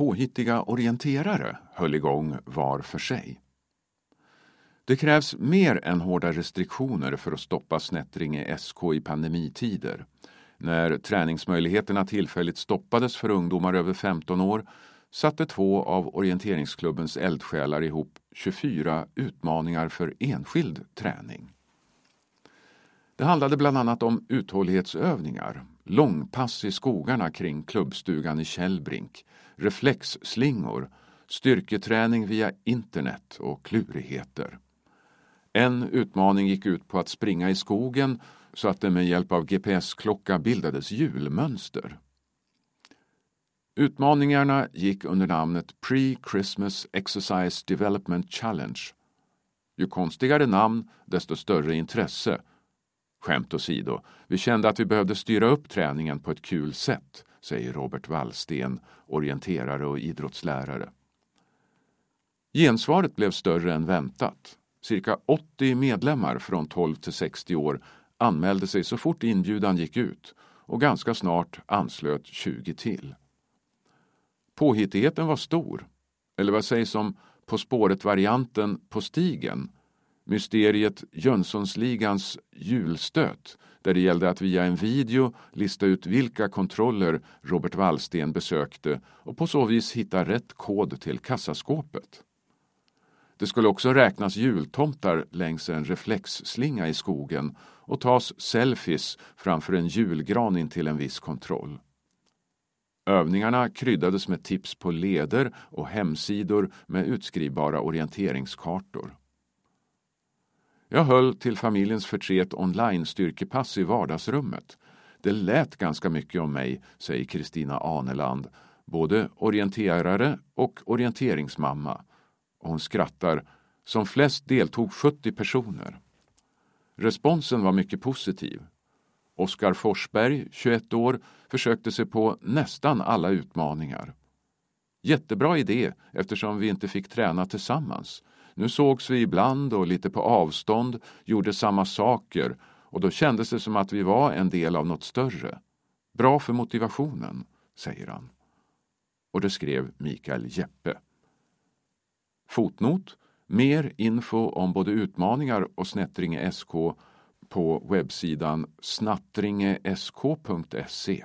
påhittiga orienterare höll igång var för sig. Det krävs mer än hårda restriktioner för att stoppa Snättringe SK i pandemitider. När träningsmöjligheterna tillfälligt stoppades för ungdomar över 15 år satte två av orienteringsklubbens eldsjälar ihop 24 utmaningar för enskild träning. Det handlade bland annat om uthållighetsövningar, långpass i skogarna kring klubbstugan i Källbrink, reflexslingor, styrketräning via internet och klurigheter. En utmaning gick ut på att springa i skogen så att det med hjälp av GPS-klocka bildades hjulmönster. Utmaningarna gick under namnet Pre-Christmas Exercise Development Challenge. Ju konstigare namn, desto större intresse. Skämt åsido, vi kände att vi behövde styra upp träningen på ett kul sätt, säger Robert Wallsten, orienterare och idrottslärare. Gensvaret blev större än väntat. Cirka 80 medlemmar från 12 till 60 år anmälde sig så fort inbjudan gick ut och ganska snart anslöt 20 till. Påhittigheten var stor, eller vad sägs om På spåret-varianten På stigen, mysteriet Jönssonsligans julstöt där det gällde att via en video lista ut vilka kontroller Robert Wallsten besökte och på så vis hitta rätt kod till kassaskåpet. Det skulle också räknas jultomtar längs en reflexslinga i skogen och tas selfies framför en julgran intill en viss kontroll. Övningarna kryddades med tips på leder och hemsidor med utskrivbara orienteringskartor. Jag höll till familjens förtret online-styrkepass i vardagsrummet. Det lät ganska mycket om mig, säger Kristina Aneland, både orienterare och orienteringsmamma. Och hon skrattar. Som flest deltog 70 personer. Responsen var mycket positiv. Oskar Forsberg, 21 år, försökte sig på nästan alla utmaningar. Jättebra idé eftersom vi inte fick träna tillsammans. Nu sågs vi ibland och lite på avstånd, gjorde samma saker och då kändes det som att vi var en del av något större. Bra för motivationen, säger han. Och det skrev Mikael Jeppe. Fotnot Mer info om både utmaningar och Snättringe SK på webbsidan snattringesk.se.